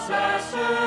possessor.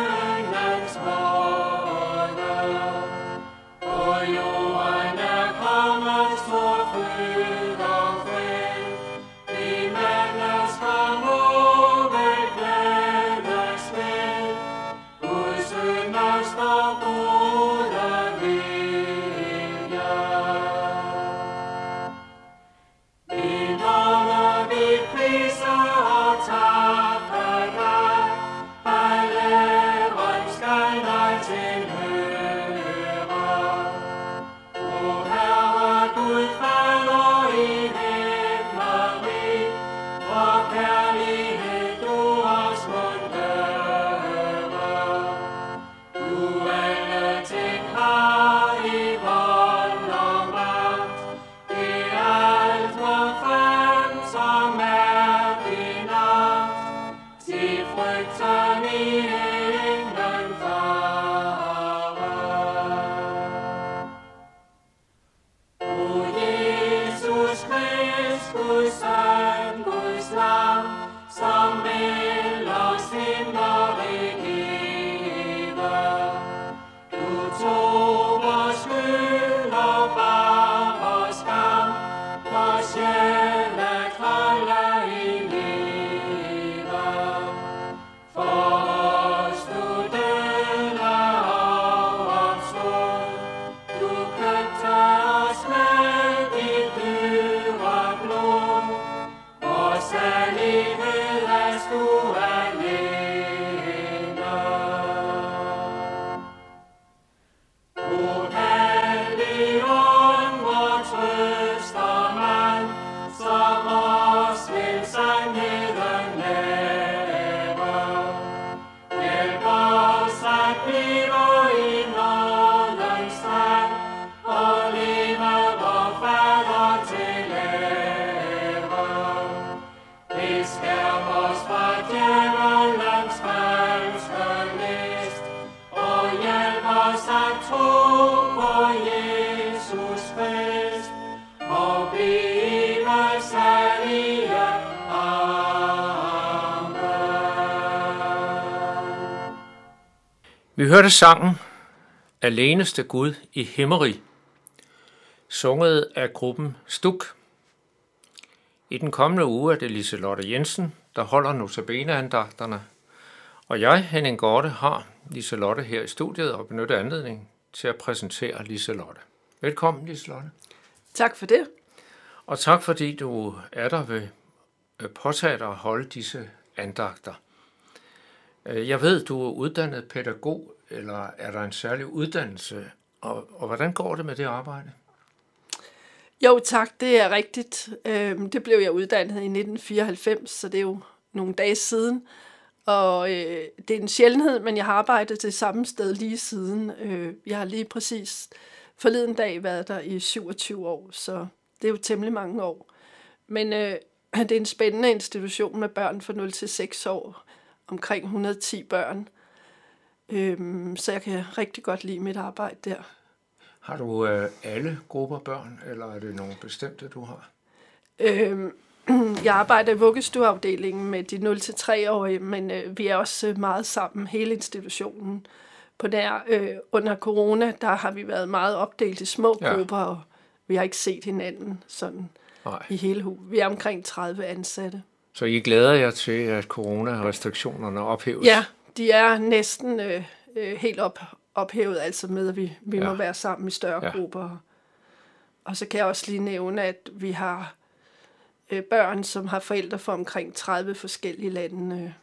Vi hørte sangen Aleneste Gud i Himmeri, sunget af gruppen Stuk. I den kommende uge er det Liselotte Jensen, der holder notabene-andagterne, og jeg, Henning Gorte, har Liselotte her i studiet og benytter anledningen til at præsentere Liselotte. Velkommen, Liselotte. Tak for det. Og tak fordi du er der ved påtage dig at holde disse andagter. Øh, jeg ved, du er uddannet pædagog, eller er der en særlig uddannelse? Og, og hvordan går det med det arbejde? Jo tak, det er rigtigt. Øhm, det blev jeg uddannet i 1994, så det er jo nogle dage siden. Og øh, det er en sjældenhed, men jeg har arbejdet det samme sted lige siden. Øh, jeg har lige præcis forleden dag været der i 27 år, så det er jo temmelig mange år. Men øh, det er en spændende institution med børn fra 0 til 6 år, omkring 110 børn. Øhm, så jeg kan rigtig godt lide mit arbejde der. Har du øh, alle grupper børn, eller er det nogle bestemte, du har? Øhm, jeg arbejder i vuggestueafdelingen med de 0-3-årige, men øh, vi er også meget sammen, hele institutionen. På der, øh, under corona, der har vi været meget opdelt i små ja. grupper, og vi har ikke set hinanden sådan Nej. i hele huset. Vi er omkring 30 ansatte. Så I glæder jer til, at coronarestriktionerne ophæves? Ja, de er næsten øh, øh, helt op, ophævet, altså med, at vi, vi ja. må være sammen i større ja. grupper. Og så kan jeg også lige nævne, at vi har øh, børn, som har forældre fra omkring 30 forskellige lande.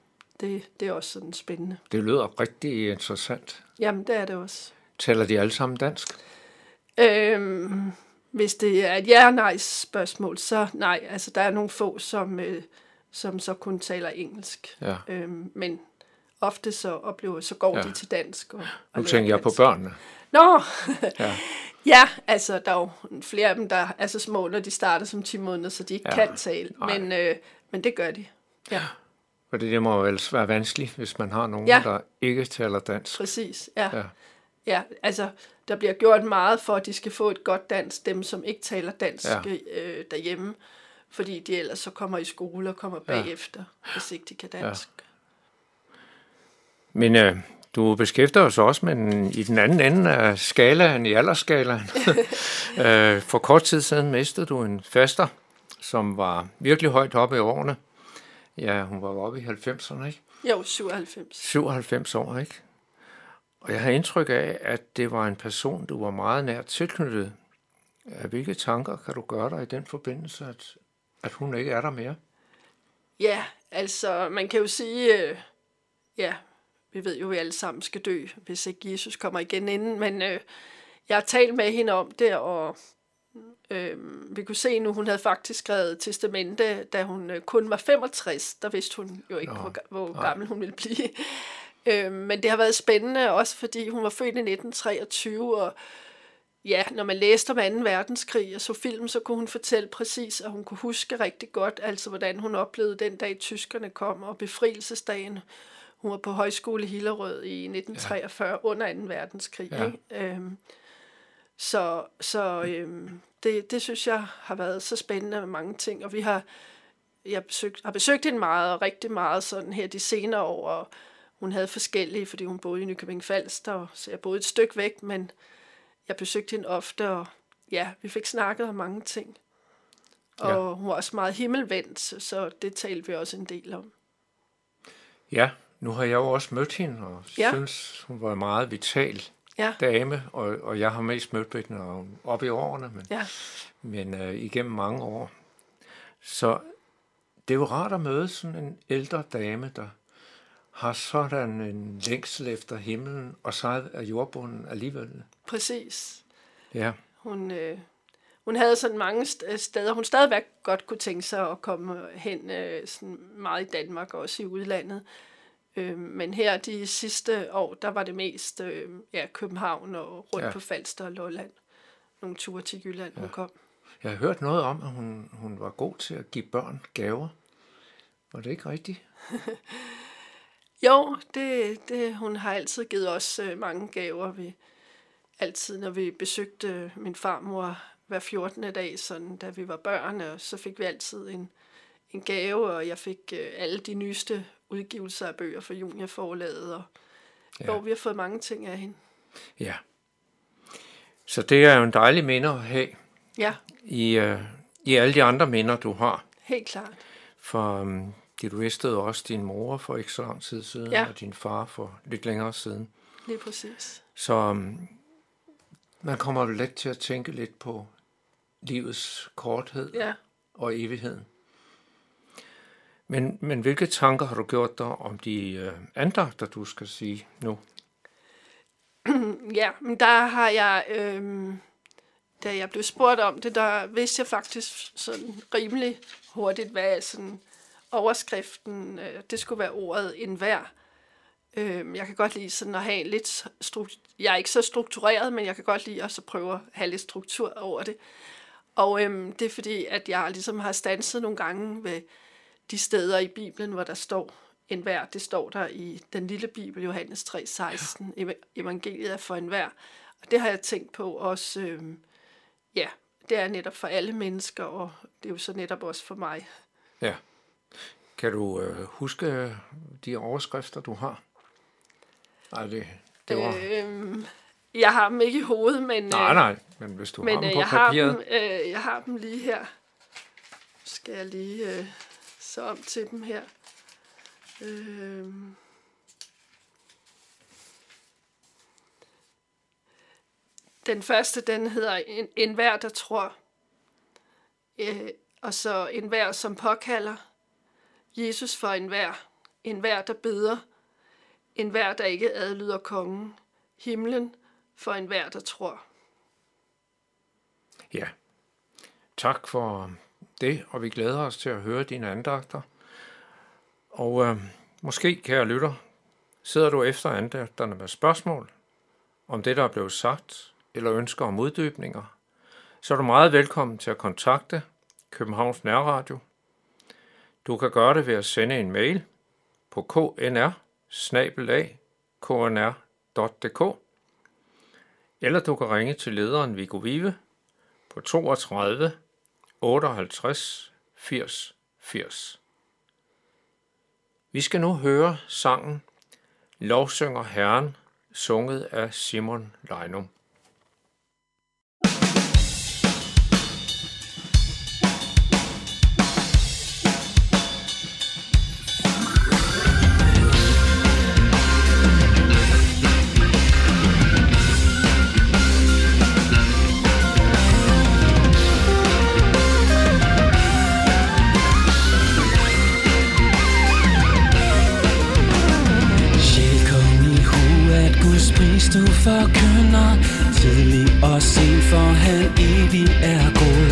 Det, det er også sådan spændende. Det lyder rigtig interessant. Jamen, det er det også. Taler de alle sammen dansk? Øhm, hvis det er et ja-nej spørgsmål, så nej. Altså, der er nogle få, som, øh, som så kun taler engelsk. Ja. Øhm, men ofte så oplever, så går ja. de til dansk. Og, og nu tænker jeg på børnene. Nå, ja. ja, altså der er jo flere af dem, der er så små, når de starter som 10 måneder, så de ikke ja. kan tale, men, øh, men det gør de. Ja. For det må vel være vanskeligt, hvis man har nogen, ja. der ikke taler dansk. Præcis, ja. ja. Ja, altså der bliver gjort meget for, at de skal få et godt dansk, dem som ikke taler dansk ja. øh, derhjemme, fordi de ellers så kommer i skole og kommer bagefter, ja. hvis ikke de kan dansk. Ja. Men øh, du beskæftiger os også med den, i den anden ende af skalaen, i aldersskalaen. øh, for kort tid siden mistede du en faster, som var virkelig højt oppe i årene. Ja, hun var oppe i 90'erne, ikke? Jo, 97. 97 år, ikke? Og jeg har indtryk af, at det var en person, du var meget nært tilknyttet. Hvilke tanker kan du gøre dig i den forbindelse, at, at hun ikke er der mere? Ja, altså man kan jo sige, øh, ja, vi ved jo, at vi alle sammen skal dø, hvis ikke Jesus kommer igen inden, men øh, jeg har talt med hende om det, og øh, vi kunne se nu, hun havde faktisk skrevet testamente, da hun øh, kun var 65. Der vidste hun jo ikke, Nå, hvor, hvor gammel hun ville blive. øh, men det har været spændende, også fordi hun var født i 1923, og ja, når man læste om 2. verdenskrig og så film, så kunne hun fortælle præcis, at hun kunne huske rigtig godt, altså hvordan hun oplevede den dag, tyskerne kom, og befrielsesdagen. Hun var på højskole i Hillerød i 1943 ja. under 2. verdenskrig. Ja. Ikke? Øhm, så så øhm, det, det synes jeg har været så spændende med mange ting, og vi har, jeg besøgt, har besøgt hende meget, og rigtig meget sådan her de senere år, og hun havde forskellige, fordi hun boede i Nykøbing Falster, så jeg boede et stykke væk, men jeg besøgte hende ofte, og ja, vi fik snakket om mange ting. Og ja. hun var også meget himmelvendt, så det talte vi også en del om. Ja, nu har jeg jo også mødt hende, og ja. synes, hun var en meget vital ja. dame, og, og jeg har mest mødt hende op i årene, men, ja. men uh, igennem mange år. Så det er jo rart at møde sådan en ældre dame, der har sådan en længsel efter himlen, og så er jordbunden alligevel. Præcis. Ja. Hun, øh, hun havde sådan mange steder, hun stadigvæk godt kunne tænke sig at komme hen øh, sådan meget i Danmark, og også i udlandet. Øh, men her de sidste år, der var det mest øh, ja, København og rundt ja. på Falster og Lolland. Nogle ture til Jylland, ja. hun kom. Jeg har hørt noget om, at hun, hun var god til at give børn gaver. Var det ikke rigtigt? jo, det, det, hun har altid givet os øh, mange gaver. Vi, altid, når vi besøgte min farmor hver 14. dag, sådan, da vi var børn, og så fik vi altid en, en gave, og jeg fik øh, alle de nyeste udgivelser af bøger for juniorforlaget, og ja. hvor vi har fået mange ting af hende. Ja. Så det er jo en dejlig minde at have ja. i, øh, i alle de andre minder, du har. Helt klart. For um, du mistede også din mor for ikke så lang tid siden, ja. og din far for lidt længere siden. Lige præcis. Så um, man kommer let til at tænke lidt på livets korthed ja. og evigheden. Men, men hvilke tanker har du gjort dig om de øh, andagter, du skal sige nu? ja, men der har jeg, øh, da jeg blev spurgt om det, der vidste jeg faktisk sådan rimelig hurtigt, hvad sådan overskriften, øh, det skulle være ordet enhver. Øh, jeg kan godt lide sådan at have lidt struktur. Jeg er ikke så struktureret, men jeg kan godt lide at så prøve at have lidt struktur over det. Og øh, det er fordi, at jeg ligesom har stanset nogle gange ved de steder i Bibelen, hvor der står en hver. Det står der i den lille Bibel, Johannes 3:16. Ja. Evangeliet er for en hver. Og det har jeg tænkt på også. Øh, ja, det er netop for alle mennesker, og det er jo så netop også for mig. Ja. Kan du øh, huske de overskrifter, du har? Nej, det, det var... Øhm, jeg har dem ikke i hovedet, men... Nej, øh, nej, men hvis du men, har dem øh, på jeg papiret... Har dem, øh, jeg har dem lige her. Skal jeg lige øh, så om til dem her. Øh, den første, den hedder en, en hver, der tror. Øh, og så en hver, som påkalder. Jesus for en hver. En hver, der beder en hver, der ikke adlyder kongen, himlen for en hver, der tror. Ja, tak for det, og vi glæder os til at høre dine andagter. Og øh, måske, kære lytter, sidder du efter andagterne med spørgsmål om det, der er blevet sagt, eller ønsker om uddybninger, så er du meget velkommen til at kontakte Københavns Nærradio. Du kan gøre det ved at sende en mail på knr knr.dk eller du kan ringe til lederen Viggo Vive på 32 58 80 80. Vi skal nu høre sangen Lovsynger Herren, sunget af Simon du forkynder Tidlig og sen, for han evig er god.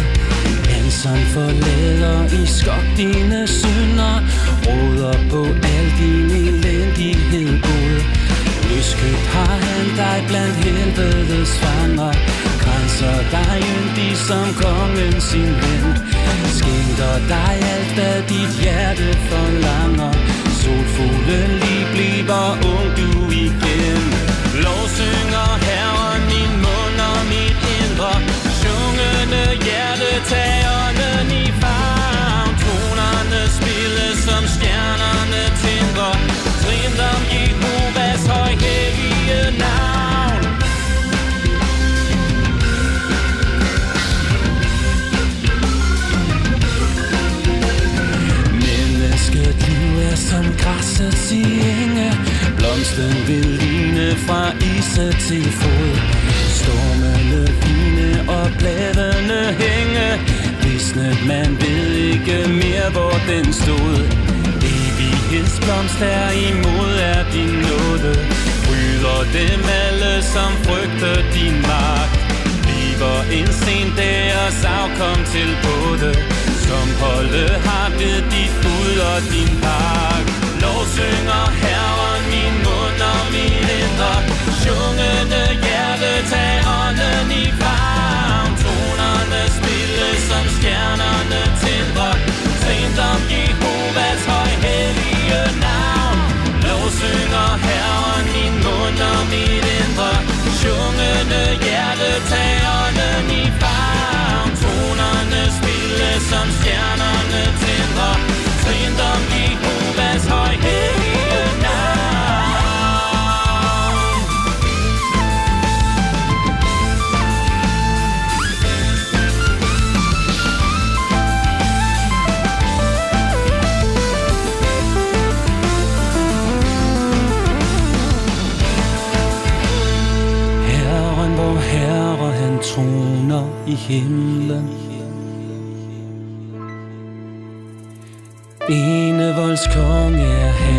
Han som forlader i skok dine synder Råder på al din elendighed god Løskøbt har han dig blandt helvedes fanger Grænser dig yndig som kongen sin ven. Skænker dig alt, hvad dit hjerte forlanger. Solfuglen lige bliver ung du igen. Kysten vil ligne fra ise til fod. Stormene vine og bladene hænge. Visnet man ved ikke mere hvor den stod. Evighedsblomst er imod er din nåde. Bryder dem alle som frygter din magt. Bliver en sen deres afkom til både. Som holde har ved dit bud og din pak Lov synger til tænder Sent om Jehovas højhellige navn. Lovsynger Herren min mund og mit indre. Sjungende hjerte tagerne i favn. Tonerne spille som stjerner. I himlen. Enevolds konge er her.